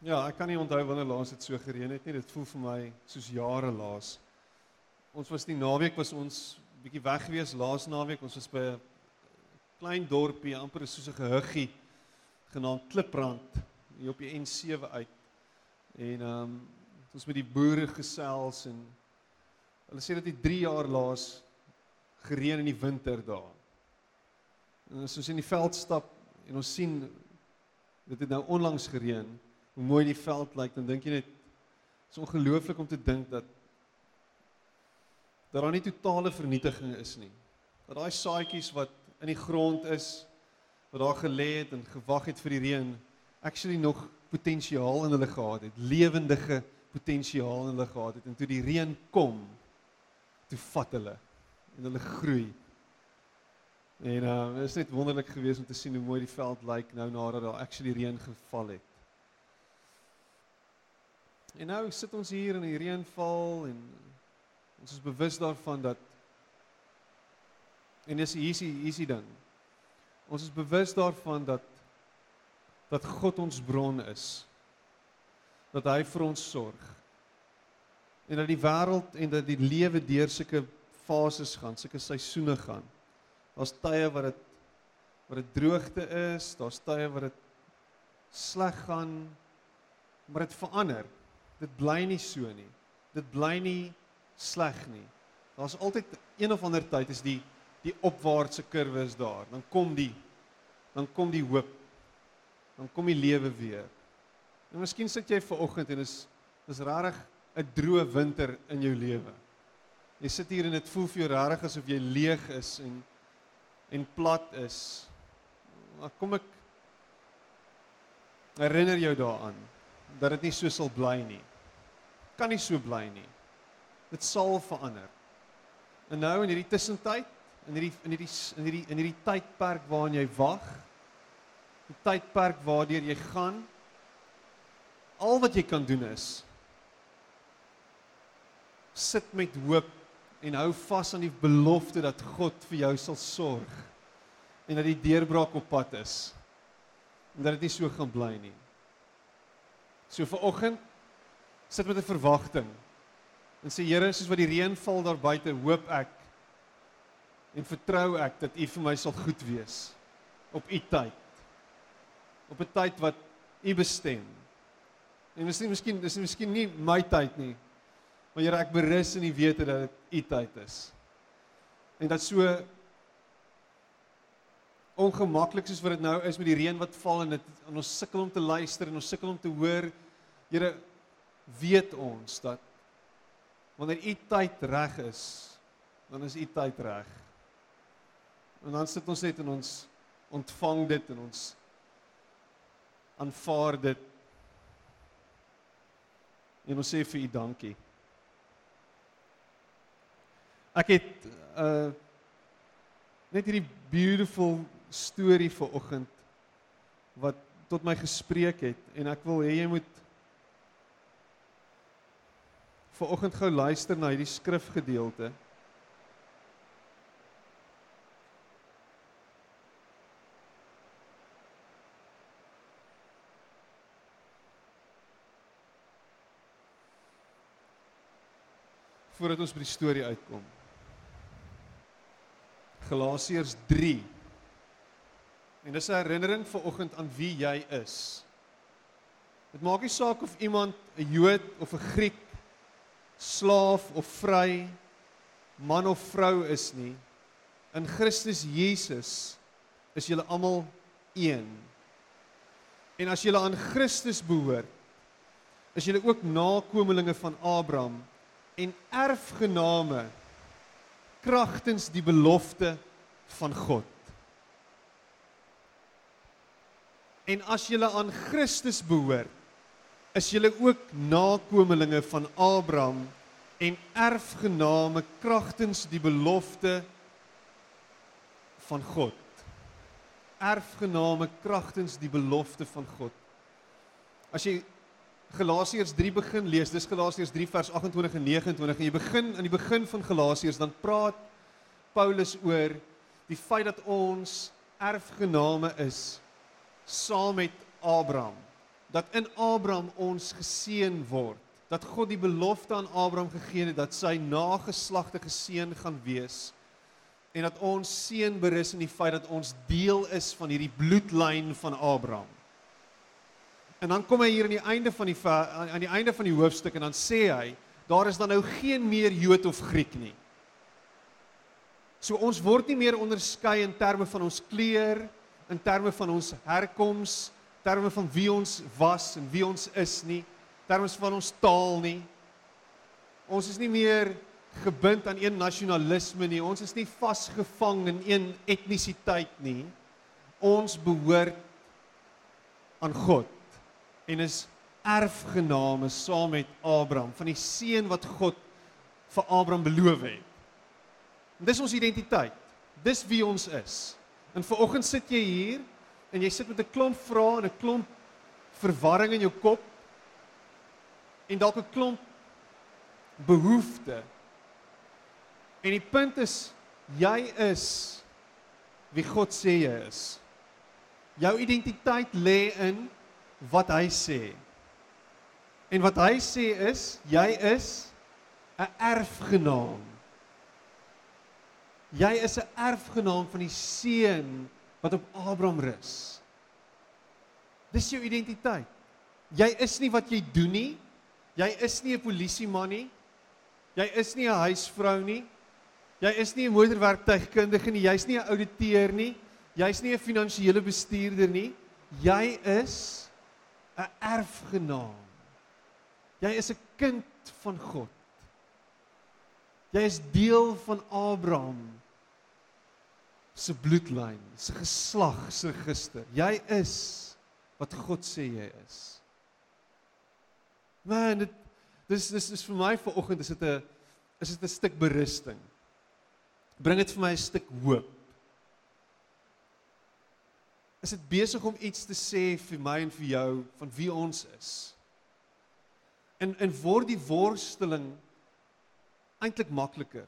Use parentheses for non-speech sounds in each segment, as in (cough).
Ja, ek kan nie onthou wanneer laas dit so gereën het nie. Dit voel vir my soos jare laas. Ons was die naweek was ons bietjie weg gewees laas naweek. Ons was by 'n klein dorpie, amper soos 'n gehuggie genaamd Kliprand hier op die N7 uit. En ehm um, ons met die boere gesels en hulle sê dat dit 3 jaar laas gereën in die winter daar. En ons in die veld stap en ons sien dit het nou onlangs gereën hoe mooi die veld lyk, dan dink jy net is ongelooflik om te dink dat dat daar nie totale vernietiging is nie. Dat daai saadjies wat in die grond is, wat daar gelê het en gewag het vir die reën, actually nog potensiaal in hulle gehad het, lewendige potensiaal in hulle gehad het en toe die reën kom, toe vat hulle en hulle groei. En uh dit is net wonderlik geweest om te sien hoe mooi die veld lyk nou nadat daar actually reën geval het. En nou sit ons hier in die reënval en ons is bewus daarvan dat en dis hier is hier is die ding. Ons is bewus daarvan dat dat God ons bron is. Dat hy vir ons sorg. En dat die wêreld en dat die lewe deur sulke fases gaan, sulke seisoene gaan. Daar's tye wat dit wat dit droogte is, daar's tye wat dit sleg gaan, maar dit verander. Dit bly nie so nie. Dit bly nie sleg nie. Daar's altyd een of ander tyd is die die opwaartse kurwe is daar. Dan kom die dan kom die hoop. Dan kom die lewe weer. En miskien sit jy ver oggend en is is rarig 'n droë winter in jou lewe. Jy sit hier en dit voel vir jou rarig asof jy leeg is en en plat is. Maar kom ek herinner jou daaraan dat dit nie so sal bly nie kan nie so bly nie. Dit sal verander. En nou in hierdie tussentyd, in hierdie in hierdie in hierdie in hierdie tydperk waarin jy wag, die tydperk waardeur jy gaan, al wat jy kan doen is sit met hoop en hou vas aan die belofte dat God vir jou sal sorg en dat die deurbraak op pad is. En dat dit nie so gaan bly nie. So vir oggend sit met 'n verwagting en sê Here, soos wat die reën val daar buite, hoop ek en vertrou ek dat U vir my sal goed wees op U tyd. Op 'n tyd wat U bestem. En miskien miskien dis miskien nie my tyd nie. Maar Here, ek berus in die wete dat dit U tyd is. En dat so ongemaklik soos wat dit nou is met die reën wat val en dit ons sukkel om te luister en ons sukkel om te hoor. Here, weet ons dat wanneer u tyd reg is, dan is u tyd reg. En dan sit ons net en ons ontvang dit en ons aanvaar dit. En ons sê vir u dankie. Ek het uh net hierdie beautiful storie vir oggend wat tot my gespreek het en ek wil hê jy moet ver oggend gou luister na hierdie skrifgedeelte. Voordat ons by die storie uitkom. Galasiërs 3. En dis 'n herinnering vir oggend aan wie jy is. Dit maak nie saak of iemand 'n Jood of 'n Griek slaaf of vry, man of vrou is nie. In Christus Jesus is julle almal een. En as julle aan Christus behoort, is julle ook nakommelinge van Abraham en erfgename kragtens die belofte van God. En as julle aan Christus behoort, is julle ook nakommelinge van Abraham en erfgename kragtens die belofte van God. Erfgename kragtens die belofte van God. As jy Galasiërs 3 begin lees, dis Galasiërs 3 vers 28 en 29 en jy begin aan die begin van Galasiërs dan praat Paulus oor die feit dat ons erfgename is saam met Abraham dat in Abraham ons geseën word. Dat God die belofte aan Abraham gegee het dat sy nageslagte geseën gaan wees en dat ons seën berus in die feit dat ons deel is van hierdie bloedlyn van Abraham. En dan kom hy hier aan die einde van die aan die einde van die hoofstuk en dan sê hy daar is dan nou geen meer Jood of Griek nie. So ons word nie meer onderskei in terme van ons kleur, in terme van ons herkoms, terme van wie ons was en wie ons is nie, terme van ons taal nie. Ons is nie meer gebind aan een nasionalisme nie. Ons is nie vasgevang in een etnisiteit nie. Ons behoort aan God en is erfgename saam met Abraham van die seën wat God vir Abraham beloof het. En dis ons identiteit. Dis wie ons is. En vanoggend sit jy hier en jy sit met 'n klomp vrae en 'n klomp verwarring in jou kop en dalk 'n klomp behoeftes En die punt is jy is wie God sê jy is. Jou identiteit lê in wat hy sê. En wat hy sê is jy is 'n erfgenaam. Jy is 'n erfgenaam van die seën wat op Abraham rus. Dis jou identiteit. Jy is nie wat jy doen nie. Jy is nie 'n polisieman nie. Jy is nie 'n huisvrou nie. Jy is nie 'n motorwerktuigkundige nie, jy's nie 'n ouditeur nie, jy's nie 'n finansiële bestuurder nie. Jy is 'n erfgenaam. Jy is 'n kind van God. Jy is deel van Abraham se bloedlyn, se geslag, se register. Jy is wat God sê jy is. Man, dit dis dis is vir my vanoggend is dit 'n is dit 'n stuk berusting bring dit vir my 'n stuk hoop. Is dit besig om iets te sê vir my en vir jou van wie ons is? En en word die worsteling eintlik makliker?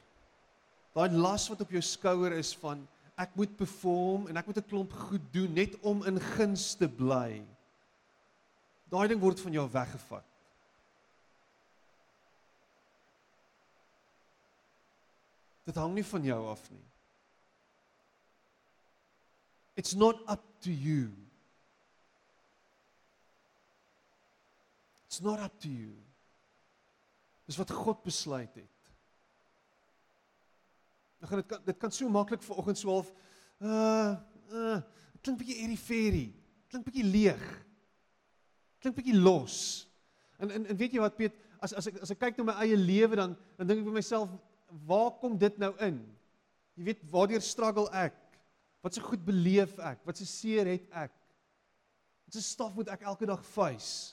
Daai las wat op jou skouer is van ek moet perform en ek moet 'n klomp goed doen net om in guns te bly. Daai ding word van jou weggevat. Dit hang nie van jou af nie. It's not up to you. It's not up to you. Dis wat God besluit het. Dan gaan dit kan dit kan so maklik vir oggend so half uh uh klink bietjie fairy. Klink bietjie leeg. Klink bietjie los. En en en weet jy wat Piet, as as ek as ek kyk na my eie lewe dan dan dink ek vir myself waar kom dit nou in? Jy weet waardeur struggle ek? Wat se goed beleef ek? Wat se seer het ek? Wat se staf moet ek elke dag face?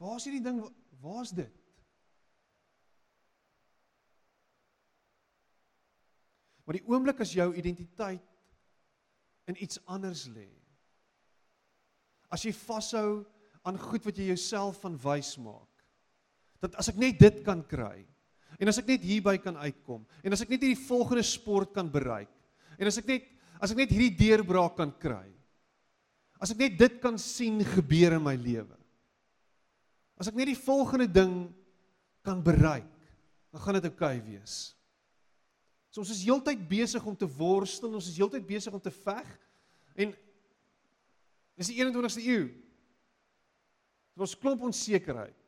Waar is hierdie ding? Waar's dit? Maar die oomblik as jou identiteit in iets anders lê. As jy vashou aan goed wat jy jouself van wys maak. Dat as ek net dit kan kry, En as ek net hierby kan uitkom en as ek net hierdie volgende sport kan bereik en as ek net as ek net hierdie deurbraak kan kry. As ek net dit kan sien gebeur in my lewe. As ek net die volgende ding kan bereik, dan gaan dit oukei okay wees. So ons is heeltyd besig om te worstel, ons is heeltyd besig om te veg en dis die 21ste eeu. Ons klomp onsekerheid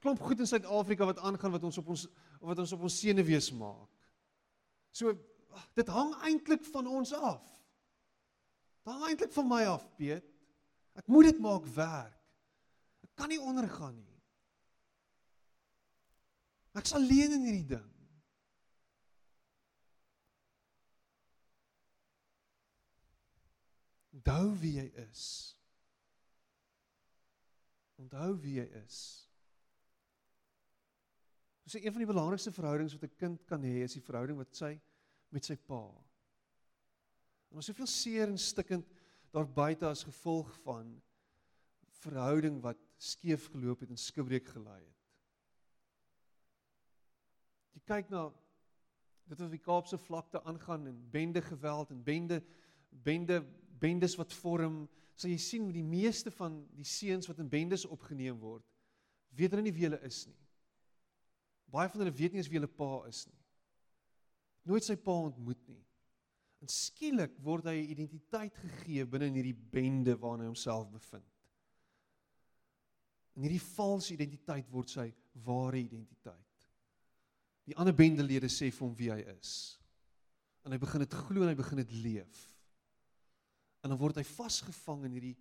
klomp goed in Suid-Afrika wat aangaan wat ons op ons wat ons op ons senuwees maak. So dit hang eintlik van ons af. Dit hang eintlik van my af, Piet. Ek moet dit maak werk. Ek kan nie ondergaan nie. Ek's alleen in hierdie ding. Onthou wie jy is. Onthou wie jy is. Ons sê een van die belangrikste verhoudings wat 'n kind kan hê is die verhouding wat sy met sy pa. En ons soveel seer en stikkend daar buite as gevolg van verhouding wat skeef geloop het en skibreek gelei het. Jy kyk na dit wat op die Kaapse vlakte aangaan en bende geweld en bende bende bendes wat vorm, sal jy sien met die meeste van die seuns wat in bendes opgeneem word, weet hulle nie wie hulle is nie. Baie van hulle weet nie eens wie hulle pa is nie. Nooit sy pa ontmoet nie. En skielik word hy 'n identiteit gegee binne in hierdie bende waarin hy homself bevind. En hierdie valse identiteit word sy ware identiteit. Die ander bendelede sê vir hom wie hy is. En hy begin dit glo en hy begin dit leef. En dan word hy vasgevang in hierdie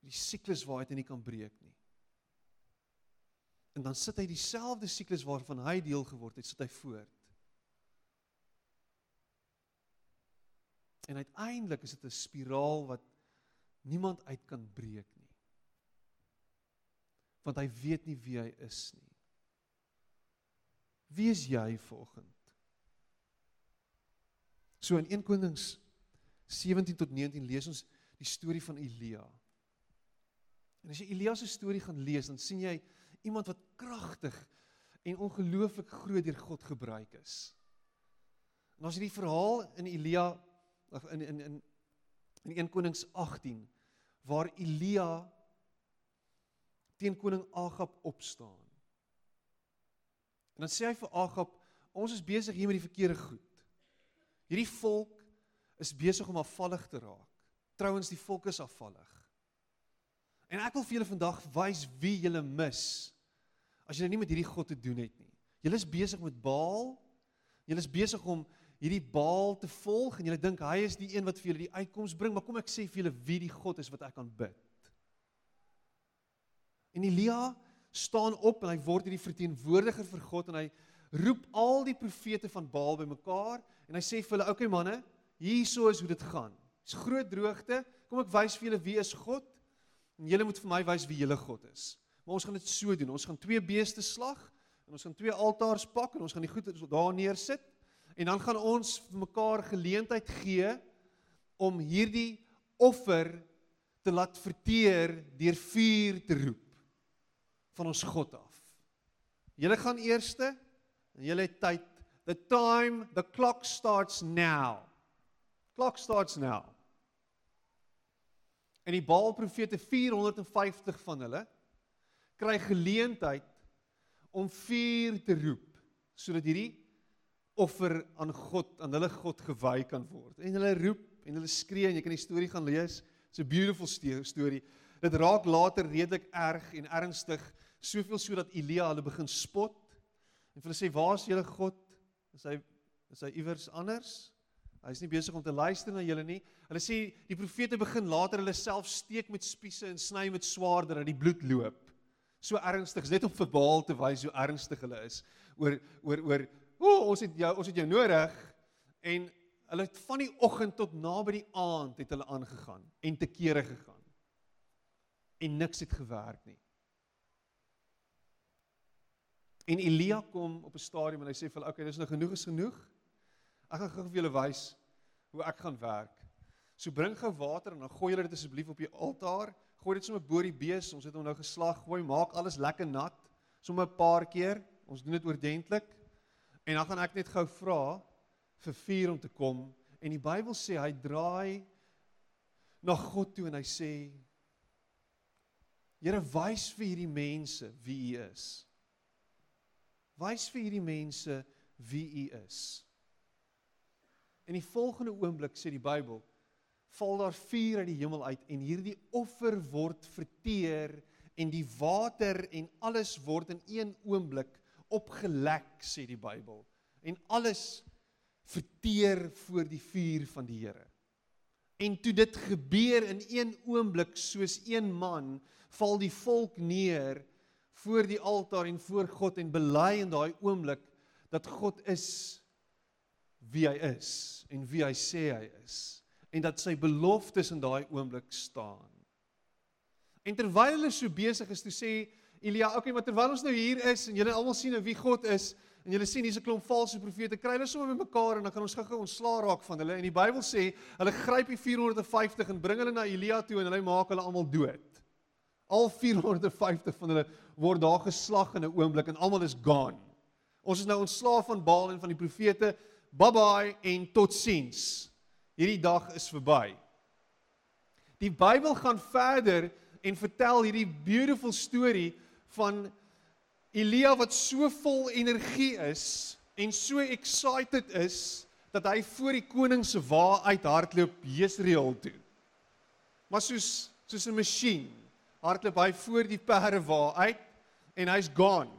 die siklus waar hy nie kan breek nie. En dan sit hy dieselfde siklus waarvan hy deel geword het, sit hy voort. En uiteindelik is dit 'n spiraal wat niemand uit kan breek nie. Want hy weet nie wie hy is nie. Wie is jy vanoggend? So in 1 Konings 17 tot 19 lees ons die storie van Elia. En as jy Elia se storie gaan lees, dan sien jy iemand wat kragtig en ongelooflik groot deur God gebruik is. En as jy die verhaal in Elia in in in in 1 Konings 18 waar Elia teen koning Agab opstaan. En dan sê hy vir Agab, ons is besig hier met die verkeerde goed. Hierdie volk is besig om afvallig te raak. Trouwens die volk is afvallig. En ek wil vir julle vandag wys wie julle mis as julle nie met hierdie God te doen het nie. Julle is besig met Baal. Julle is besig om hierdie Baal te volg en julle dink hy is die een wat vir julle die uitkoms bring, maar kom ek sê vir julle wie die God is wat ek kan bid. En Elia staan op en hy word hierdie verteenwoordiger vir God en hy roep al die profete van Baal bymekaar en hy sê vir hulle: "Oké okay, manne, hierso is hoe dit gaan. Dis groot droogte. Kom ek wys vir julle wie is God en julle moet vir my wys wie julle God is." Maar ons gaan dit so doen. Ons gaan twee beeste slag en ons gaan twee altaars pak en ons gaan die goed daar neersit en dan gaan ons vir mekaar geleentheid gee om hierdie offer te laat verteer deur vuur te roep van ons God af. Julle gaan eerste en julle het tyd. The time, the clock starts now. Clock starts now. En die Baal profete 450 van hulle kry geleentheid om vuur te roep sodat hierdie offer aan God aan hulle God gewy kan word. En hulle roep en hulle skree en jy kan die storie gaan lees. It's a beautiful story. Dit raak later redelik erg en ernstig, soveel so dat Elia hulle begin spot en hulle sê: "Waar is julle God? Is hy is hy iewers anders? Hy's nie besig om te luister na julle nie." Hulle sê die profete begin later hulle self steek met spiese en sny met swaarde dat die bloed loop. So ernstig is net om vir Baal te wys hoe ernstig hulle is oor oor oor o ons het jou ons het jou nodig. En hulle het van die oggend tot naby die aand het hulle aangegaan en te kere gegaan. En niks het gewerk nie. En Elia kom op 'n stadium en hy sê vir hulle okay dis nou genoeg is genoeg ek gaan gou vir julle wys hoe ek gaan werk so bring gou water en dan gooi julle dit asseblief op die altaar gooi dit sommer bo die bees. Ons het hom nou geslag, gooi, maak alles lekker nat. Sommer 'n paar keer. Ons doen dit oordentlik. En dan gaan ek net gou vra vir vuur om te kom en die Bybel sê hy draai na God toe en hy sê Here wys vir hierdie mense wie U is. Wys vir hierdie mense wie U is. In die volgende oomblik sê die Bybel val daar vuur uit die hemel uit en hierdie offer word verteer en die water en alles word in een oomblik opgelek sê die Bybel en alles verteer voor die vuur van die Here. En toe dit gebeur in een oomblik soos een man val die volk neer voor die altaar en voor God en bely in daai oomblik dat God is wie hy is en wie hy sê hy is en dat sy beloftes in daai oomblik staan. En terwyl hulle so besig is te sê Elia, okay, maar terwyl ons nou hier is en julle almal sien nou wie God is en julle sien hier's 'n klomp valse profete, kry hulle sommer met mekaar en dan gaan ons gou-gou ontslaa raak van hulle. En die Bybel sê hulle gryp die 450 en bring hulle na Elia toe en hulle maak hulle almal dood. Al 450 van hulle word daar geslag in 'n oomblik en almal is gone. Ons is nou ontslaaf van Baal en van die profete. Bye bye en totsiens. hierdie dag is verby. Die Bybel gaan verder en vertel hierdie beautiful storie van Elia wat so vol energie is en so excited is dat hy voor die koning se wa uithardloop Jesreel toe. Maar soos soos 'n masjien hardloop hy voor die perde wa uit en hy's gone.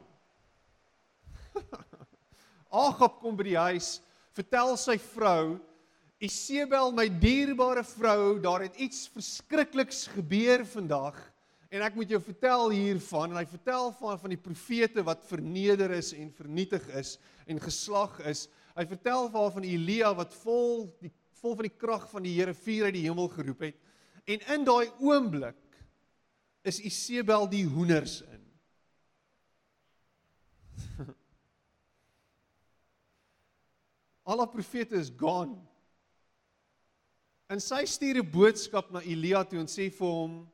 (laughs) Agab kom by die huis, vertel sy vrou Isebel, my dierbare vrou, daar het iets verskrikliks gebeur vandag en ek moet jou vertel hiervan en hy vertel van van die profete wat verneder is en vernietig is en geslag is. Hy vertel van van Elia wat vol die vol van die krag van die Here vuur uit die hemel geroep het. En in daai oomblik is Isebel die hoenders in. Alle profete is gone. En sy stuur 'n boodskap na Elia toe en sê vir hom: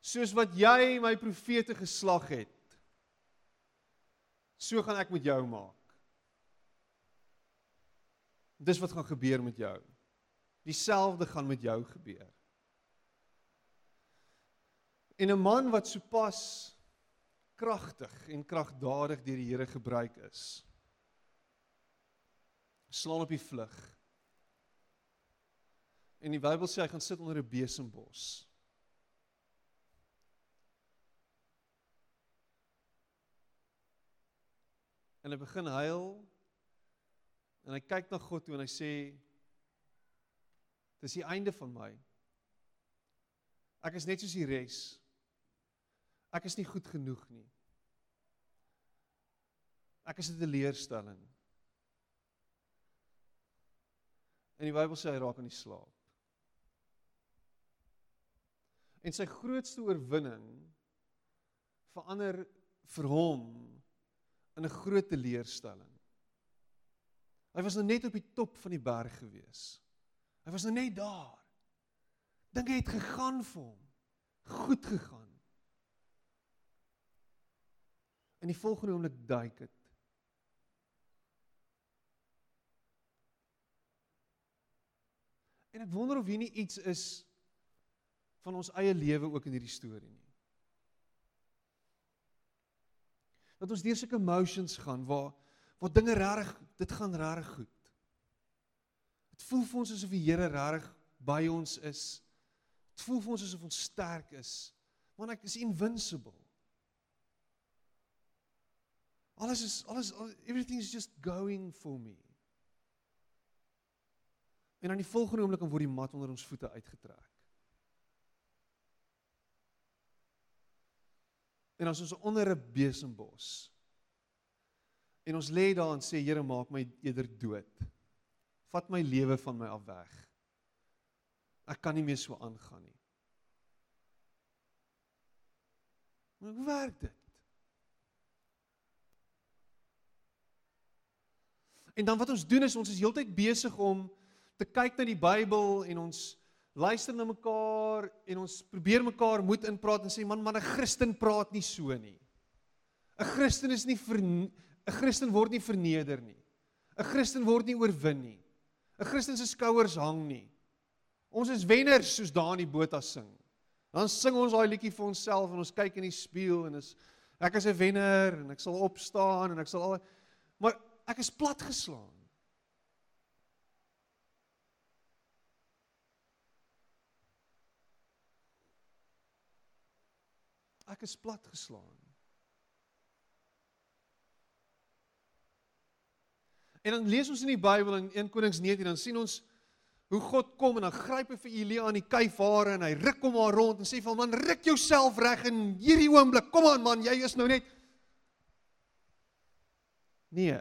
Soos wat jy my profete geslag het, so gaan ek met jou maak. Dis wat gaan gebeur met jou. Dieselfde gaan met jou gebeur. En 'n man wat sopas kragtig en kragdadig deur die Here gebruik is, slaan op die vlug En die Bybel sê hy gaan sit onder 'n besembos. En hy begin huil en hy kyk na God toe en hy sê dis die einde van my. Ek is net soos die res. Ek is nie goed genoeg nie. Ek is 'n teleurstelling. En die Bybel sê hy raak aan die slaap. En sy grootste oorwinning verander vir hom in 'n groot teleurstelling. Hy was nou net op die top van die berg gewees. Hy was nou net daar. Dinge het gegaan vir hom. Goed gegaan. In die volgende oomblik duik dit. En ek wonder of hier nie iets is van ons eie lewe ook in hierdie storie nie. Dat ons deur sulke emotions gaan waar waar dinge regtig dit gaan regtig goed. Dit voel vir ons asof die Here regtig by ons is. Dit voel vir ons asof ons sterk is. Want ek is invincible. Alles is alles everything is just going for me. En dan die volgende oomblik word die mat onder ons voete uitgetrek. En as ons onder 'n besembos en ons lê daar en sê Here maak my eerder dood. Vat my lewe van my af weg. Ek kan nie meer so aangaan nie. Maar hoe werk dit? En dan wat ons doen is ons is heeltyd besig om te kyk na die Bybel en ons luister na mekaar en ons probeer mekaar moed inpraat en sê man man 'n Christen praat nie so nie. 'n Christen is nie 'n Christen word nie verneder nie. 'n Christen word nie oorwin nie. 'n Christen se skouers hang nie. Ons is wenners soos boot as sing. Dan sing ons daai liedjie vir onsself en ons kyk in die spieël en is ek is 'n wenner en ek sal opstaan en ek sal al maar ek is platgeslaan. Ek is platgeslaan. En dan lees ons in die Bybel in 1 Konings 19 dan sien ons hoe God kom en dan gryp hy vir Elia aan die kuifhare en hy ruk hom maar rond en sê vir hom man ruk jouself reg in hierdie oomblik. Kom aan man, jy is nou net (laughs) Nee.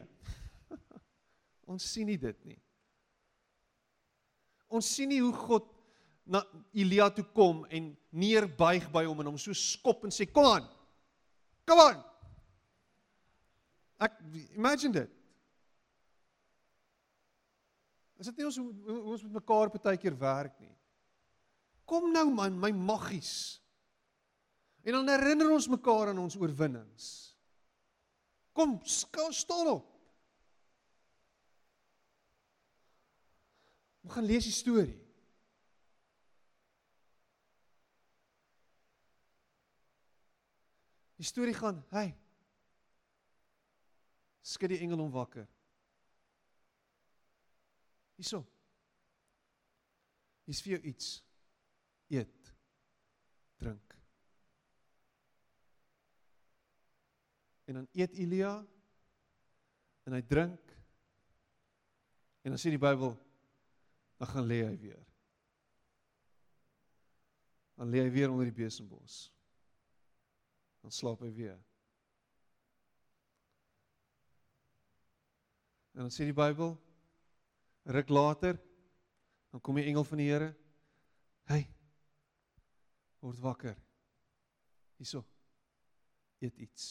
(laughs) ons sien nie dit nie. Ons sien nie hoe God na Elia toe kom en neerbuig by hom en hom so skop en sê kom aan. Kom aan. Ek imagine dit. Is dit nie ons hoe ons met mekaar partykeer werk nie? Kom nou man, my maggies. En dan herinner ons mekaar aan ons oorwinnings. Kom, staan op. Ons gaan lees die storie. Die storie gaan, hey. Skud die engel hom wakker. Hierso. Hier's vir jou iets. Eet. Drink. En dan eet Elia en hy drink. En dan sê die Bybel dan gaan lê hy weer. Dan lê hy weer onder die besembos dan slaap hy weer. En dan sê die Bybel ruk later dan kom die engel van die Here. Hey. Word wakker. Hierso. Eet iets.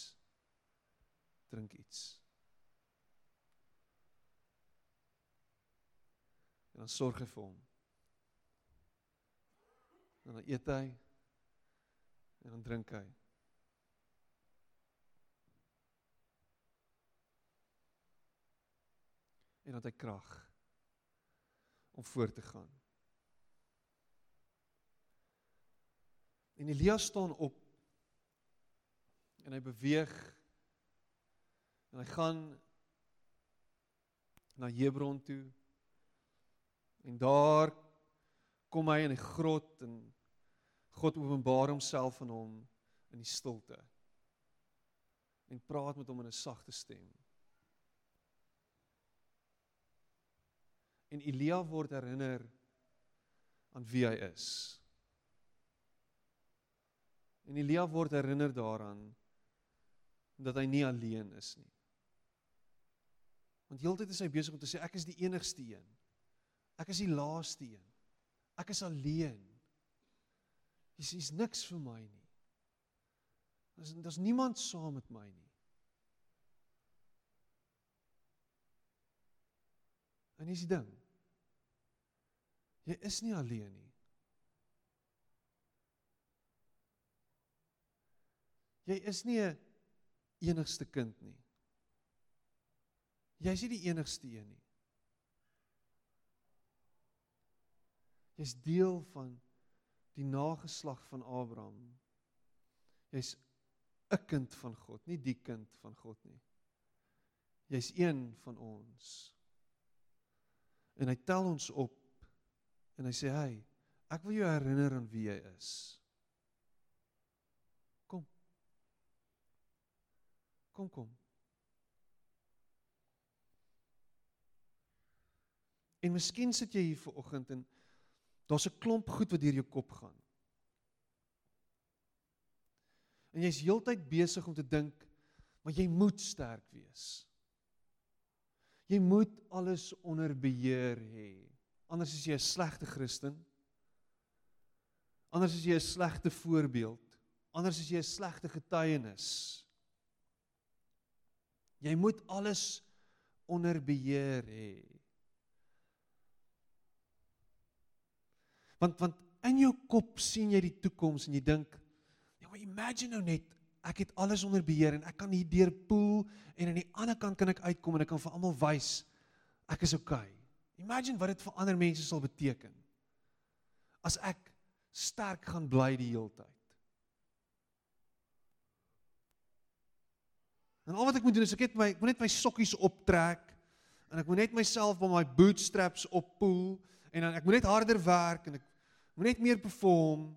Drink iets. En dan sorg hy vir hom. En dan eet hy en dan drink hy. En dat hy krag om voort te gaan. En Elia staan op en hy beweeg en hy gaan na Hebron toe. En daar kom hy in die grot en God openbaar homself aan hom in die stilte. En praat met hom in 'n sagte stem. En Elia word herinner aan wie hy is. En Elia word herinner daaraan dat hy nie alleen is nie. Want heeltyd is hy besig om te sê ek is die enigste een. Ek is die laaste een. Ek is alleen. Dis is niks vir my nie. Daar's daar's niemand saam met my nie. En dis die ding. Jy is nie alleen nie. Jy is nie 'n enigste kind nie. Jy is nie die enigste een nie. Jy's deel van die nageslag van Abraham. Jy's 'n kind van God, nie die kind van God nie. Jy's een van ons. En hy tel ons op en hy sê hy ek wil jou herinner aan wie jy is. Kom. Kom kom. En miskien sit jy hier ver oggend en daar's 'n klomp goed wat deur jou kop gaan. En jy's heeltyd besig om te dink maar jy moet sterk wees. Jy moet alles onder beheer hê Anders is jy 'n slegte Christen. Anders is jy 'n slegte voorbeeld. Anders is jy 'n slegte getuienis. Jy moet alles onder beheer hê. Want want in jou kop sien jy die toekoms en jy dink, ja, maar imagine nou net, ek het alles onder beheer en ek kan hier deur pool en aan die ander kant kan ek uitkom en ek kan vir almal wys ek is okay. Imagine wat dit vir ander mense sal beteken. As ek sterk gaan bly die hele tyd. En al wat ek moet doen is ek het my ek moet net my sokkies optrek en ek moet net myself by my bootstraps oppoel en dan ek moet net harder werk en ek moet net meer perform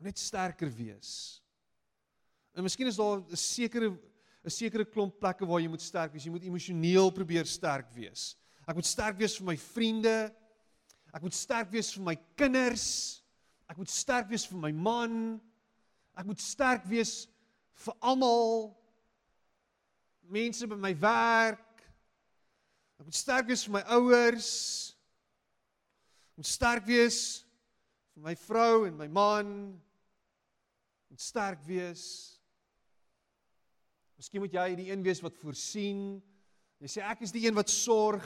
net sterker wees. En miskien is daar 'n sekere 'n sekere klomp plekke waar jy moet sterk wees. Jy moet emosioneel probeer sterk wees. Ek moet sterk wees vir my vriende. Ek moet sterk wees vir my kinders. Ek moet sterk wees vir my man. Ek moet sterk wees vir almal mense by my werk. Ek moet sterk wees vir my ouers. Ek moet sterk wees vir my vrou en my man. Ek moet sterk wees. Miskien moet jy die een wees wat voorsien. Jy sê ek is die een wat sorg.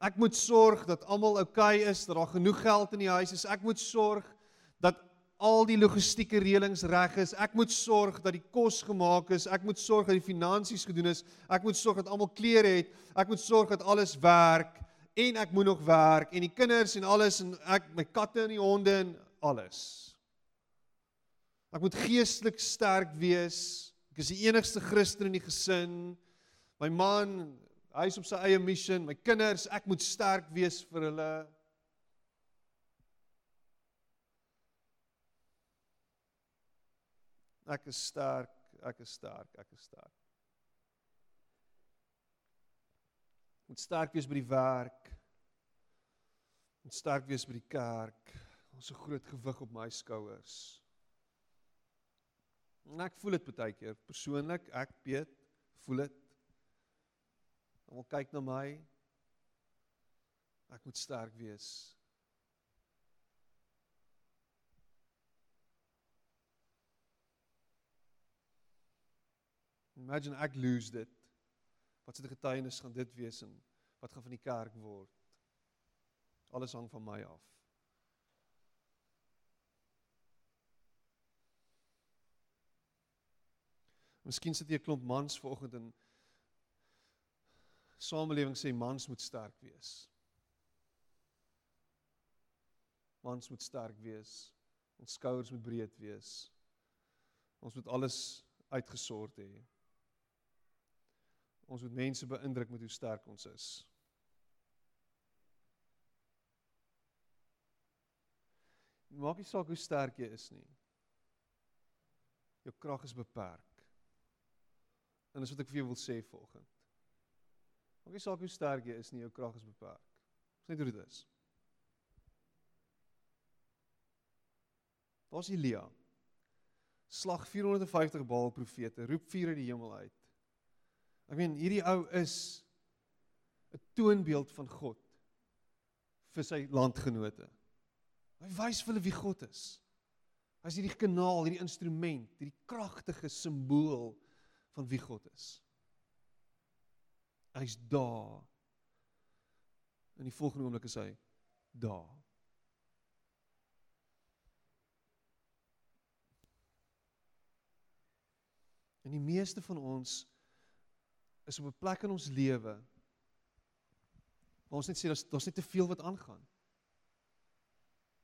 Ek moet sorg dat almal oukei okay is, dat daar genoeg geld in die huis is. Ek moet sorg dat al die logistieke reëlings reg is. Ek moet sorg dat die kos gemaak is. Ek moet sorg dat die finansies gedoen is. Ek moet sorg dat almal klere het. Ek moet sorg dat alles werk en ek moet nog werk en die kinders en alles en ek my katte en die honde en alles. Ek moet geestelik sterk wees. Ek is die enigste Christen in die gesin. My man, hy's op sy eie missie, my kinders, ek moet sterk wees vir hulle. Ek is sterk, ek is sterk, ek is sterk. Moet sterk wees by die werk. Moet sterk wees by die kerk. Ons 'n groot gewig op my skouers. En ek voel dit baie keer persoonlik, ek weet, voel dit. Almal kyk na my. Ek moet sterk wees. Imagine ek lose dit. Wat se getuienis gaan dit wees en wat gaan van die kerk word? Alles hang van my af. Miskien sit jy 'n klomp mans vanoggend in samelewing sê mans moet sterk wees. Mans moet sterk wees. Ons skouers moet breed wees. Ons moet alles uitgesort hê. Ons moet mense beïndruk met hoe sterk ons is. Maak nie saak hoe sterk jy is nie. Jou krag is beperk. En dis wat ek vir jou wil sê volgens. Maak nie saak hoe sterk jy is nie, jou krag is beperk. Dis net hoe dit is. Daar's Elia. Slag 450 Baal profete, roep vuur uit die hemel uit. Ek meen hierdie ou is 'n toonbeeld van God vir sy landgenote. Hy wys vir hulle wie God is. Hy's hierdie kanaal, hierdie instrument, hierdie kragtige simbool van wie God is. Hy's daar. In die volgende oomblik is hy daar. En die meeste van ons is op 'n plek in ons lewe waar ons net sê daar's daar's net te veel wat aangaan.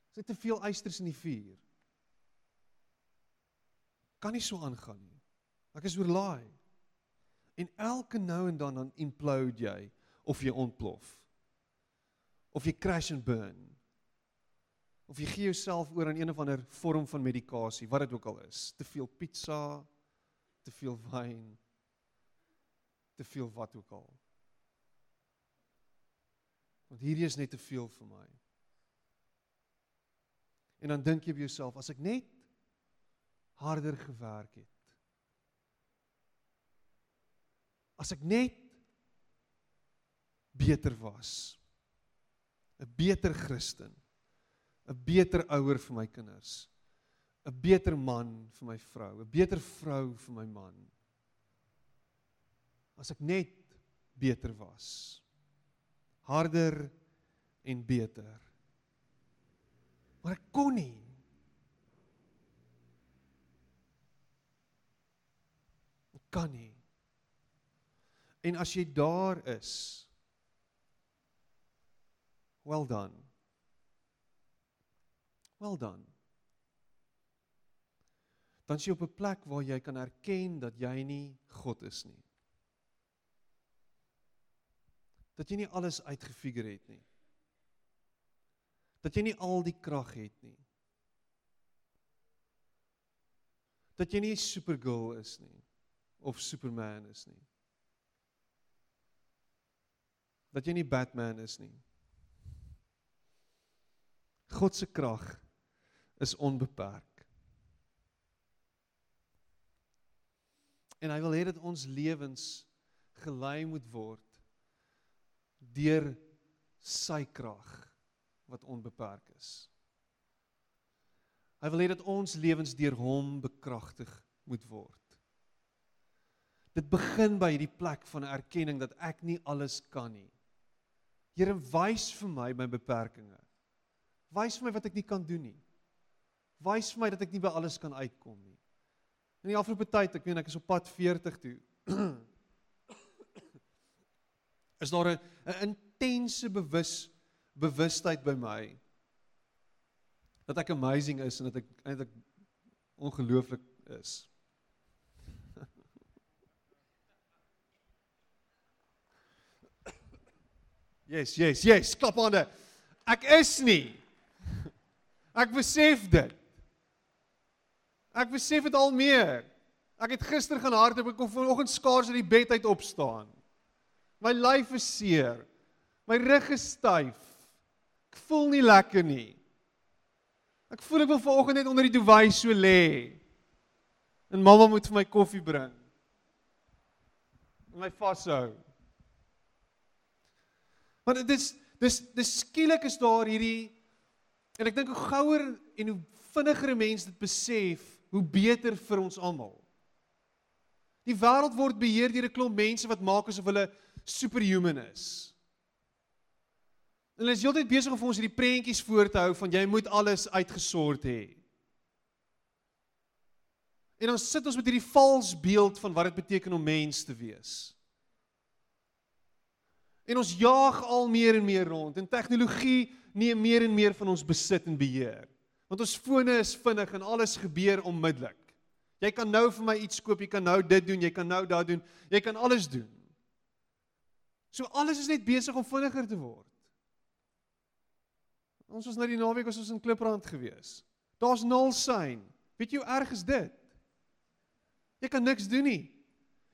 Daar's net te veel eisters in die vuur. Kan nie so aangaan nie. Ek is oorlaai. En elke nou en dan dan implode jy of jy ontplof. Of jy crash and burn. Of jy gee jouself oor aan een of ander vorm van medikasie, wat dit ook al is. Te veel pizza, te veel wyn, te veel wat ook al. Want hierdie is net te veel vir my. En dan dink jy by jouself, as ek net harder gewerk het. As ek net beter was. 'n beter Christen. 'n beter ouer vir my kinders. 'n beter man vir my vrou, 'n beter vrou vir my man as ek net beter was. Harder en beter. Maar ek kon nie. Ek kan nie. En as jy daar is, well done. Well done. Dan is jy op 'n plek waar jy kan erken dat jy nie God is nie. dat jy nie alles uitgefigure het nie. Dat jy nie al die krag het nie. Dat jy nie supergirl is nie of superman is nie. Dat jy nie Batman is nie. God se krag is onbeperk. En hy wil hê dat ons lewens gelei moet word deur sy krag wat onbeperk is. Hy wil hê dat ons lewens deur hom bekragtig moet word. Dit begin by hierdie plek van erkenning dat ek nie alles kan nie. Here wys vir my my beperkings. Wys vir my wat ek nie kan doen nie. Wys vir my dat ek nie by alles kan uitkom nie. In die afgelope tyd, ek meen ek is op pad 40 toe. (clears throat) is daar 'n intense bewus bewustheid by my dat ek amazing is en dat ek eintlik ongelooflik is. Yes, yes, yes, klap hande. Ek is nie. Ek besef dit. Ek besef dit al meer. Ek het gister gaan hardloop, ek kon vanoggend skaars uit die bed uit opstaan. My lyf is seer. My rug is styf. Ek voel nie lekker nie. Ek voel ek wil vanoggend net onder die duvet so lê. En mamma moet vir my koffie bring. En my vashou. Maar dit is dis dis skielik is daar hierdie en ek dink hoe gouer en hoe vinniger 'n mens dit besef, hoe beter vir ons almal. Die wêreld word beheer deur 'n klomp mense wat maak asof hulle superhuman is. En hulle is heeltyd besig om vir ons hierdie prentjies voor te hou van jy moet alles uitgesort hê. En dan sit ons met hierdie vals beeld van wat dit beteken om mens te wees. En ons jaag al meer en meer rond en tegnologie neem meer en meer van ons besit en beheer. Want ons fone is vinnig en alles gebeur onmiddellik. Jy kan nou vir my iets koop, jy kan nou dit doen, jy kan nou daad doen, jy kan alles doen. So alles is net besig om vinniger te word. Ons was nou die naweek was ons in Kliprand gewees. Daar's nul sein. Weet jy hoe erg is dit? Jy kan niks doen nie.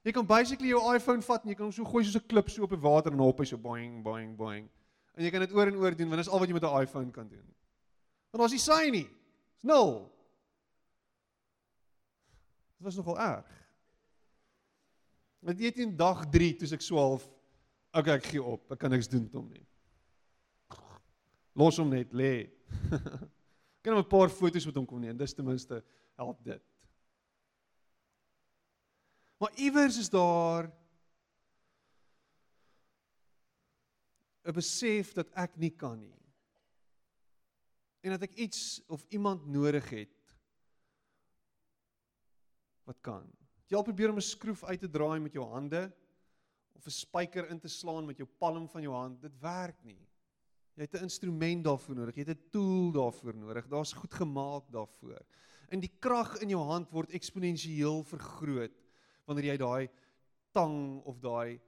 Jy kan basically jou iPhone vat en jy kan hom so gooi soos 'n klip so op die water en hop hy so boing boing boing. En jy kan dit oor en oor doen want dit is al wat jy met 'n iPhone kan doen. Want daar's nie sein nie. Dis nul. Dit was nogal erg. Want jy in dag 3 toe ek swaalf, okay, ek gee op. Ek kan niks doen met hom nie. Los hom net lê. (laughs) Kan 'n paar foto's met hom kom neem. Dis ten minste help dit. Maar iewers is daar 'n besef dat ek nie kan nie. En dat ek iets of iemand nodig het wat kan. Jy al probeer om 'n skroef uit te draai met jou hande of 'n spyker in te slaan met jou palm van jou hand, dit werk nie. Jy het 'n instrument daarvoor nodig, jy het 'n tool daarvoor nodig. Daar's goed gemaak daarvoor. En die krag in jou hand word eksponensieel vergroot wanneer jy daai tang of daai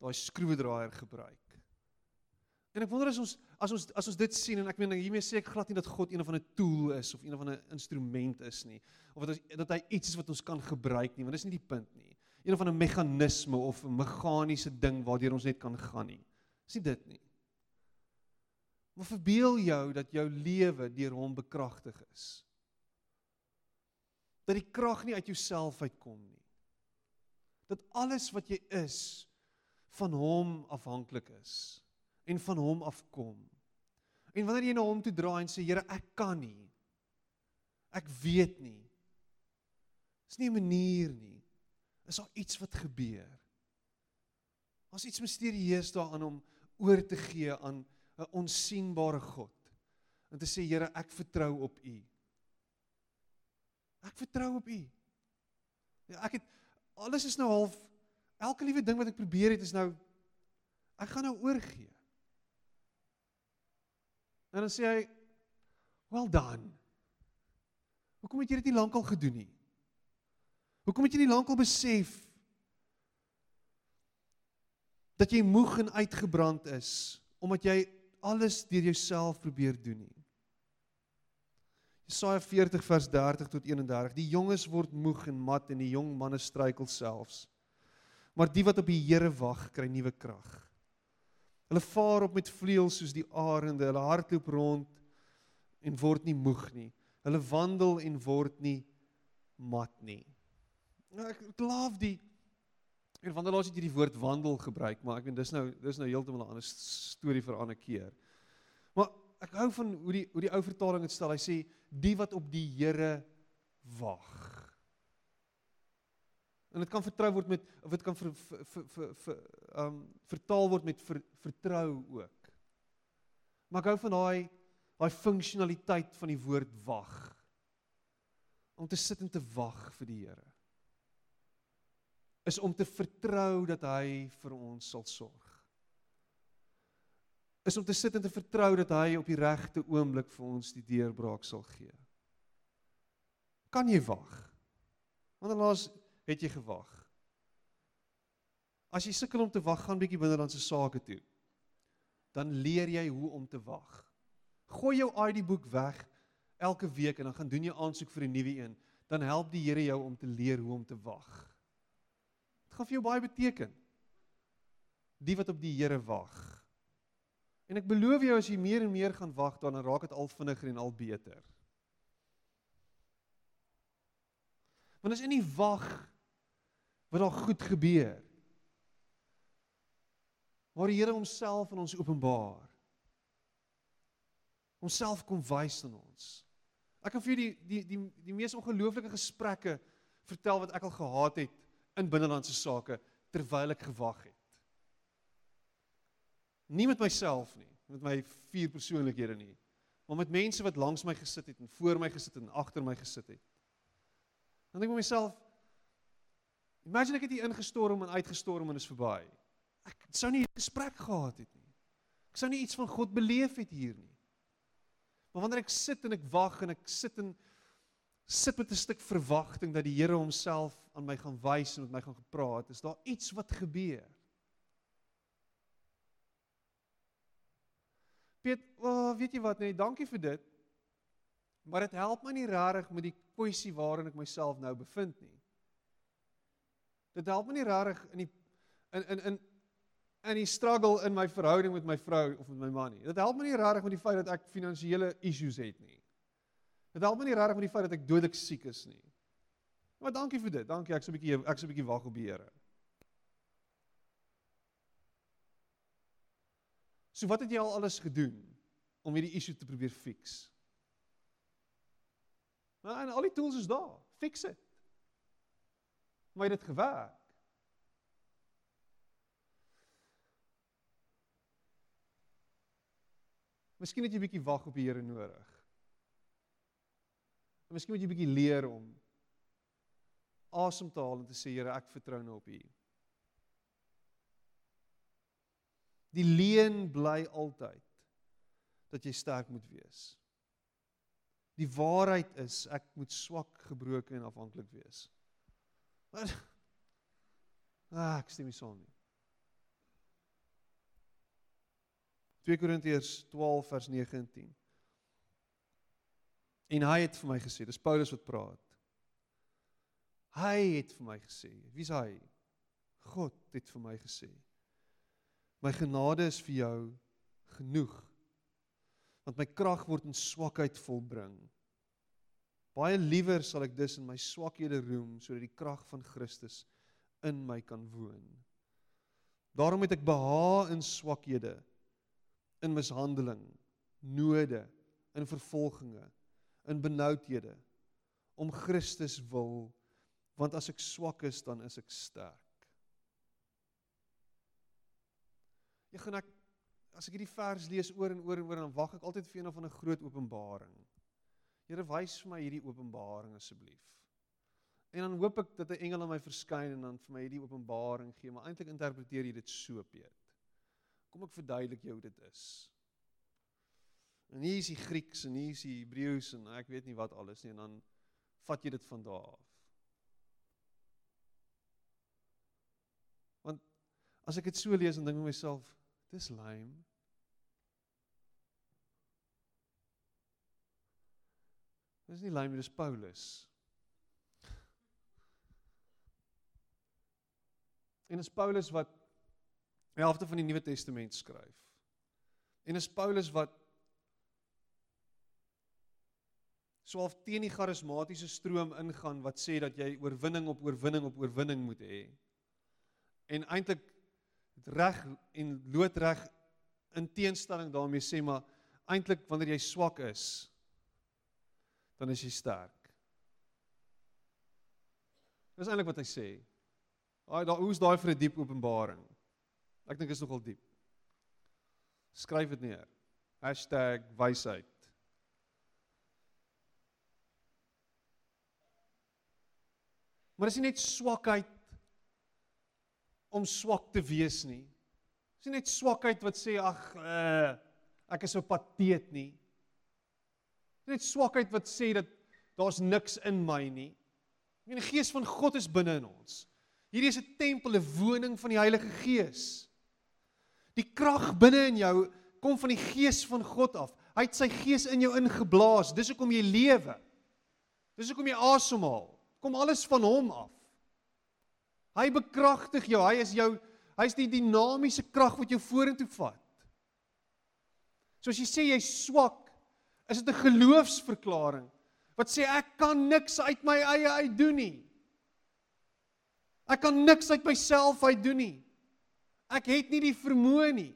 daai skroewedraaier gebruik. En ek wonder as ons as ons as ons dit sien en ek meen hiermee sê ek glad nie dat God een of ander tool is of een of ander instrument is nie of dat ons dat hy iets is wat ons kan gebruik nie want dis nie die punt nie. Een of ander meganisme of 'n meganiese ding waardeur ons net kan gaan nie. Dis nie dit nie. Maar verbeel jou dat jou lewe deur hom bekragtig is. Dat die krag nie uit jouself uitkom nie. Dat alles wat jy is van hom afhanklik is en van hom afkom. En wanneer jy na hom toe draai en sê Here, ek kan nie. Ek weet nie. Dis nie 'n manier nie. Is daar iets wat gebeur? Daar's iets misterieus daaraan om oor te gee aan 'n onsigbare God. En te sê Here, ek vertrou op U. Ek vertrou op U. Ja, ek het alles is nou half elke liewe ding wat ek probeer het is nou ek gaan nou oorgee. En dan sê hy, "Well done." Hoekom het jy dit nie lankal gedoen nie? Hoekom het jy nie lankal besef dat jy moeg en uitgebrand is omdat jy alles deur jouself probeer doen nie? Jesaja 40 vers 30 tot 31. Die jonges word moeg en mat en die jong manne struikel selfs. Maar die wat op die Here wag, kry nuwe krag. Hulle vaar op met vleuels soos die arende, hulle hardloop rond en word nie moeg nie. Hulle wandel en word nie mat nie. Nou ek klaaf die en wandelaars het hierdie woord wandel gebruik, maar ek weet dis nou dis nou heeltemal 'n ander storie vir 'n ander keer. Maar ek hou van hoe die hoe die ou vertaling dit stel. Hy sê die wat op die Here wag. En dit kan vertrou word met of dit kan vir vir vir vir ehm um, vertaal word met ver, vertrou ook. Maar ek hou van daai daai funksionaliteit van die woord wag. Om te sit en te wag vir die Here. Is om te vertrou dat hy vir ons sal sorg. Is om te sit en te vertrou dat hy op die regte oomblik vir ons die deurbraak sal gee. Kan jy wag? Wanneer laas het jy gewag? As jy sukkel om te wag, gaan bietjie binnelandse sake toe. Dan leer jy hoe om te wag. Gooi jou ID boek weg elke week en dan gaan doen jy aansoek vir 'n nuwe een. Dan help die Here jou om te leer hoe om te wag. Dit gaan vir jou baie beteken. Die wat op die Here wag. En ek beloof jou as jy meer en meer gaan wag, dan raak dit al vinniger en al beter. Want as in die wag wat daar goed gebeur. Waar die Here homself aan ons openbaar. Homself kom wys aan ons. Ek kan vir jou die die die die mees ongelooflike gesprekke vertel wat ek al gehad het in binnelandse sake terwyl ek gewag het. Nie met myself nie, met my vier persoonlikhede nie, maar met mense wat langs my gesit het en voor my gesit en agter my gesit het. Dan dink ek met myself, imagine ek het hier ingestorm en uitgestorm en is verby. Ek sou nie 'n gesprek gehad het nie. Ek sou nie iets van God beleef het hier nie. Maar wanneer ek sit en ek wag en ek sit en sit met 'n stuk verwagting dat die Here homself aan my gaan wys en met my gaan gepraat, is daar iets wat gebeur. Piet, oh, weet jy wat nee, dankie vir dit. Maar dit help my nie regtig met die kwessie waarin ek myself nou bevind nie. Dit help my nie regtig in die in in in in die struggle in my verhouding met my vrou of met my man nie. Dit help my nie regtig met die feit dat ek finansiële issues het nie. Dit help my nie regtig met die feit dat ek dodelik siek is nie. Maar dankie vir dit. Dankie. Ek's 'n bietjie ek's 'n bietjie wag op die Here. So wat het jy al alles gedoen om hierdie issue te probeer fix? Nou, en al die tools is daar. Fix dit. Maar dit gewerk? Miskien het jy 'n bietjie wag op die Here nodig. En miskien moet jy 'n bietjie leer om asem te haal en te sê Here, ek vertrou nou op U. Die leen bly altyd dat jy sterk moet wees. Die waarheid is ek moet swak, gebroken en afhanklik wees. Maar (laughs) ah, ek stem nie saam nie. 2 Korintiërs 12 vers 9 en 10. En hy het vir my gesê, dis Paulus wat praat. Hy het vir my gesê, wie's hy? God het vir my gesê. My genade is vir jou genoeg. Want my krag word in swakheid volbring. Baie liewer sal ek dus in my swakhede roem sodat die krag van Christus in my kan woon. Daarom het ek behaag in swakhede in mishandeling, node, in vervolginge, in benoudhede om Christus wil, want as ek swak is, dan is ek sterk. Jy gaan ek as ek hierdie vers lees oor en oor en oor dan wag ek altyd vir een of 'n groot openbaring. Here wys vir my hierdie openbaring asseblief. En dan hoop ek dat 'n engel aan my verskyn en dan vir my hierdie openbaring gee, maar eintlik interpreteer jy dit so, Piet. Kom ek verduidelik jou hoe dit is. En hier is die Grieks en hier is die Hebreëus en ek weet nie wat alles nie en dan vat jy dit van daar af. Want as ek dit so lees en dink myself, dis lame. Dis nie lame, dis Paulus. En dis Paulus wat die helfte van die Nuwe Testament skryf. En is Paulus wat swaalf teen die charismatiese stroom ingaan wat sê dat jy oorwinning op oorwinning op oorwinning moet hê. En eintlik reg en loodreg in teenstelling daarmee sê maar eintlik wanneer jy swak is dan is jy sterk. Dis eintlik wat hy sê. Daai daar hoe's daai vir 'n diep openbaring. Ek dink is nogal diep. Skryf dit neer. #wysheid. Maar dis nie net swakheid om swak te wees nie. Dis nie net swakheid wat sê ag uh, ek is so pateet nie. Dis net swakheid wat sê dat daar's niks in my nie. Ek meen die gees van God is binne in ons. Hierdie is 'n tempel, 'n woning van die Heilige Gees. Die krag binne in jou kom van die gees van God af. Hy het sy gees in jou ingeblaas. Dis hoekom jy lewe. Dis hoekom jy asemhaal. Kom alles van hom af. Hy bekragtig jou. Hy is jou hy's die dinamiese krag wat jou vorentoe vat. So as jy sê jy's swak, is dit 'n geloofsverklaring wat sê ek kan niks uit my eie uit doen nie. Ek kan niks uit myself uit doen nie. Ek het nie die vermoë nie.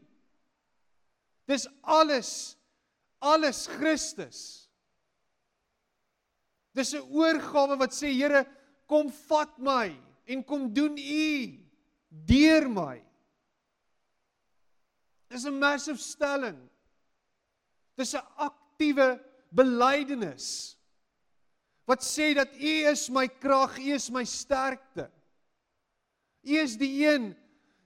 Dis alles alles Christus. Dis 'n oorgawe wat sê Here, kom vat my en kom doen u deur my. Dis 'n massive stelling. Dis 'n aktiewe belydenis wat sê dat U is my krag, U is my sterkte. U is die een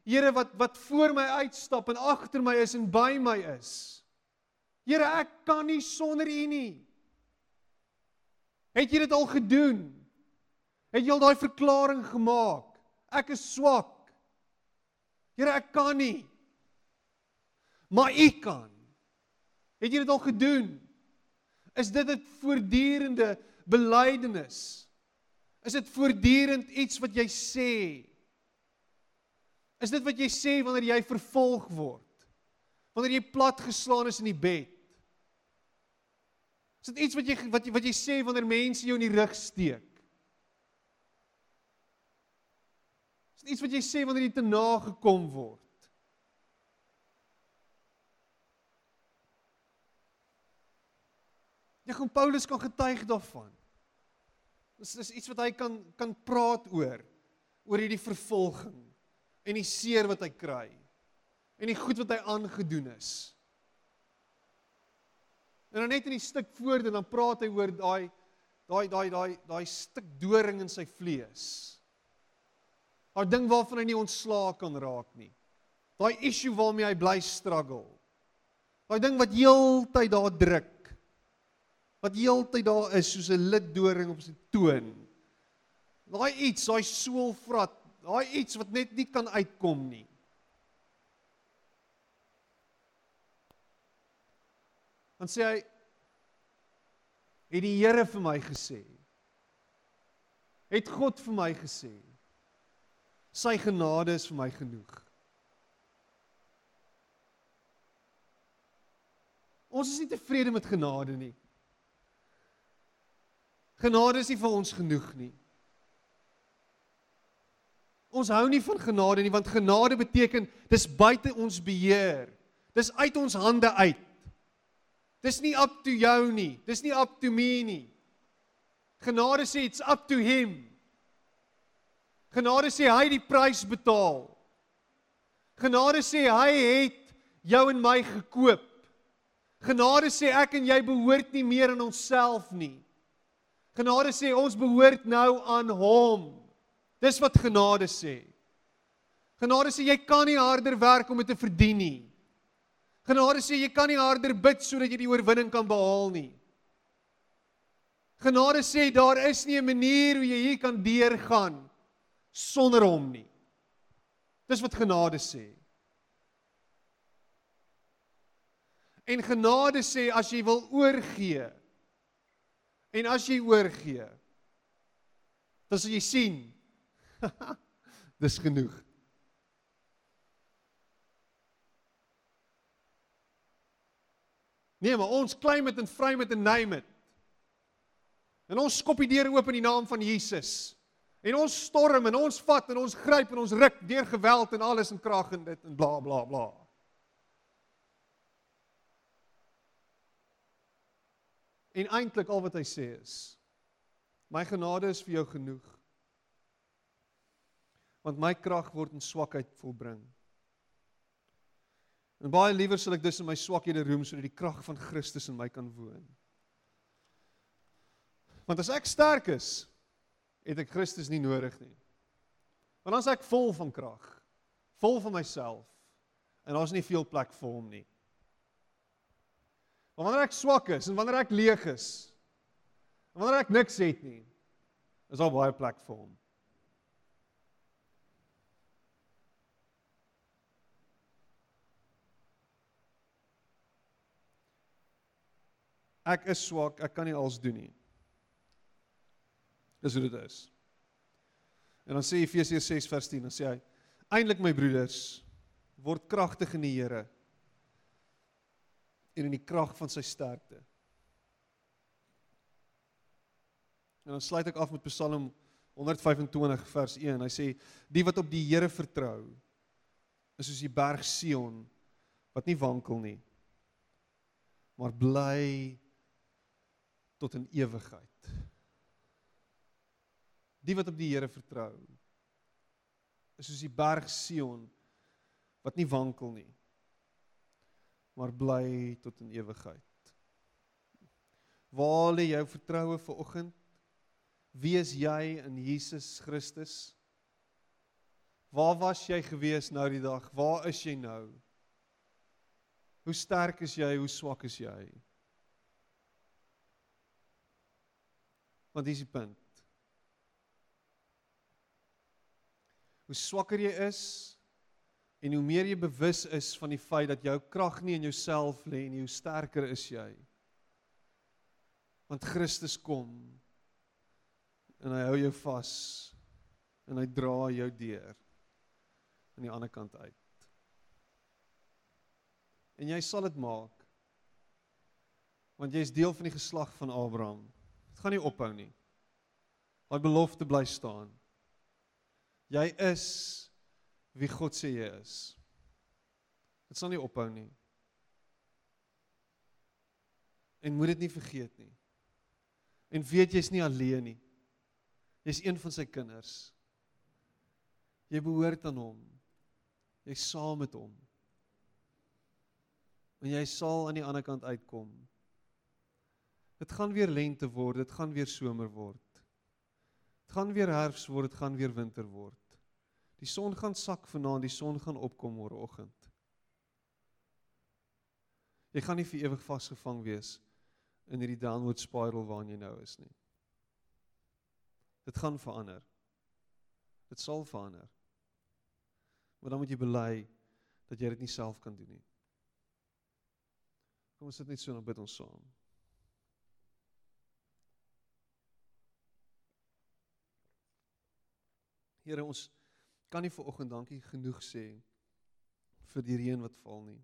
Here wat wat voor my uitstap en agter my is en by my is. Here, ek kan nie sonder U nie. Het jy dit al gedoen? Het jy al daai verklaring gemaak? Ek is swak. Here, ek kan nie. Maar U kan. Het jy dit al gedoen? Is dit 'n voortdurende belydenis? Is dit voortdurend iets wat jy sê? Is dit wat jy sê wanneer jy vervolg word? Wanneer jy platgeslaan is in die bed? Is dit iets wat jy wat jy wat jy sê wanneer mense jou in die rug steek? Is dit iets wat jy sê wanneer jy te na gekom word? Ja, kom Paulus kan getuig daarvan. Dis is iets wat hy kan kan praat oor oor hierdie vervolging en die seer wat hy kry en die goed wat hy aangedoen is. En dan net in die stuk voor dan praat hy oor daai daai daai daai daai stuk doring in sy vlees. Daai ding waarvan hy nie ontslae kan raak nie. Daai issue waarmee hy bly struggle. Daai ding wat heeltyd daar druk wat heeltyd daar is soos 'n liddoring op sy toon. Daai iets, daai soelvrat, daai iets wat net nie kan uitkom nie. Dan sê hy het die Here vir my gesê. Het God vir my gesê. Sy genade is vir my genoeg. Ons is nie tevrede met genade nie. Genade is nie vir ons genoeg nie. Ons hou nie van genade nie want genade beteken dis buite ons beheer. Dis uit ons hande uit. Dis nie up to jou nie. Dis nie up to me nie. Genade sê it's up to him. Genade sê hy het die prys betaal. Genade sê hy het jou en my gekoop. Genade sê ek en jy behoort nie meer aan onsself nie. Genade sê ons behoort nou aan hom. Dis wat genade sê. Genade sê jy kan nie harder werk om dit te verdien nie. Genade sê jy kan nie harder bid sodat jy die oorwinning kan behaal nie. Genade sê daar is nie 'n manier hoe jy hier kan deurgaan sonder hom nie. Dis wat genade sê. En genade sê as jy wil oorgee En as jy oorgee, dan sal jy sien (laughs) dis genoeg. Nee, maar ons claim dit en vry met 'n name it. En ons skop die deure oop in die naam van Jesus. En ons storm en ons vat en ons gryp en ons ruk deur geweld en alles in krag en dit en bla bla bla. En eintlik al wat hy sê is: My genade is vir jou genoeg. Want my krag word in swakheid volbring. En baie liewer sal ek dus in my swakhede roem sodat die krag van Christus in my kan woon. Want as ek sterk is, het ek Christus nie nodig nie. Want as ek vol van krag, vol van myself, en daar's nie veel plek vir hom nie. Maar wanneer ek swak is en wanneer ek leeg is en wanneer ek niks het nie, is daar baie plek vir hom. Ek is swak, ek kan nie alles doen nie. Dis hoe dit is. En dan sê Efesiërs 6 vers 10, dan sê hy: "Eindelik my broeders, word kragtig in die Here en in die krag van sy sterkte." En dan sluit ek af met Psalm 125 vers 1. Hy sê: "Die wat op die Here vertrou, is soos die berg Sion wat nie wankel nie, maar bly tot in ewigheid." Die wat op die Here vertrou is soos die berg Sion wat nie wankel nie maar bly tot in ewigheid. Waar lê jou vertroue vir oggend? Wie is jy in Jesus Christus? Waar was jy gewees nou die dag? Waar is jy nou? Hoe sterk is jy? Hoe swak is jy? Want dis die punt. Hoe swakker jy is en hoe meer jy bewus is van die feit dat jou krag nie in jouself lê nie, hoe sterker is jy. Want Christus kom en hy hou jou vas en hy dra jou deur aan die ander kant uit. En jy sal dit maak. Want jy is deel van die geslag van Abraham. Dit gaan nie ophou nie. Daai belofte bly staan. Jy is wie God sê jy is. Dit sal nie ophou nie. En moet dit nie vergeet nie. En weet jy's nie alleen nie. Jy's een van sy kinders. Jy behoort aan hom. Jy's saam met hom. En jy sal aan die ander kant uitkom. Dit gaan weer lente word, dit gaan weer somer word. Gaan weer herfs word, dit gaan weer winter word. Die son gaan sak vanaand, die son gaan opkom môreoggend. Jy gaan nie vir ewig vasgevang wees in hierdie downward spiral waarin jy nou is nie. Dit gaan verander. Dit sal verander. Maar dan moet jy bely dat jy dit nie self kan doen nie. Kom ons sit net so en bid ons saam. Here ons kan nie vir oggend dankie genoeg sê vir die reën wat val nie.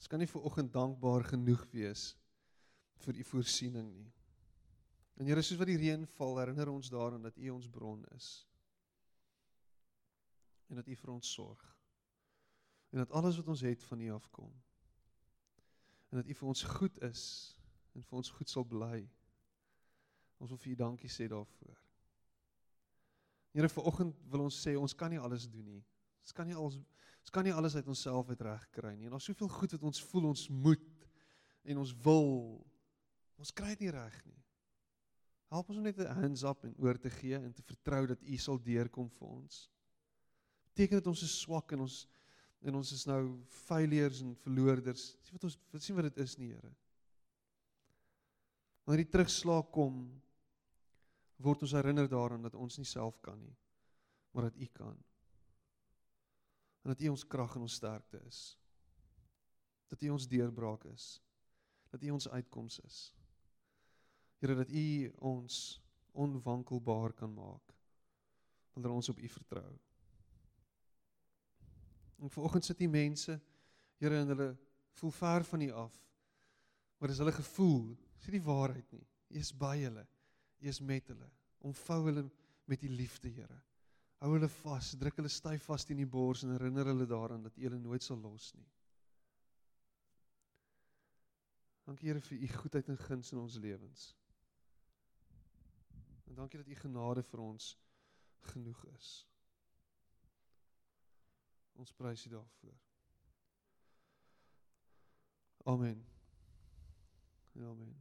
Ons kan nie vir oggend dankbaar genoeg wees vir u voorsiening nie. En Here, soos wat die reën val, herinner ons daaraan dat u ons bron is. En dat u vir ons sorg. En dat alles wat ons het van u afkom. En dat u vir ons goed is en vir ons goed sal bly. Ons wil vir u dankie sê daarvoor. Here vanoggend wil ons sê ons kan nie alles doen nie. Ons kan nie alles ons kan nie alles uit onsself uit reg kry nie. En daar's soveel goed wat ons voel ons moet en ons wil. Ons kry dit nie reg nie. Help ons om net 'n hands up en oor te gee en te vertrou dat U sal deurkom vir ons. Beteken dit ons is swak en ons en ons is nou failures en verloorders. Sien wat ons sien wat dit is nie, Here. Wanneer die terugslag kom, word ons herinner daaraan dat ons nie self kan nie, maar dat U kan. En dat U ons krag en ons sterkte is. Dat U ons deurbraak is. Dat U ons uitkoms is. Here dat U ons onwankelbaar kan maak wanneer ons op U vertrou. En vanoggend sit die mense, Here, en hulle voel ver van U af. Maar dis hulle gevoel, dis nie die waarheid nie. U is by hulle. Is met hulle. Omvou hulle met u liefde, Here. Hou hulle vas, druk hulle styf vas in die bors en herinner hulle daaraan dat u hulle nooit sal los nie. Dankie Here vir u goedheid en guns in ons lewens. En dankie dat u genade vir ons genoeg is. Ons prys u daarvoor. Amen. Amen.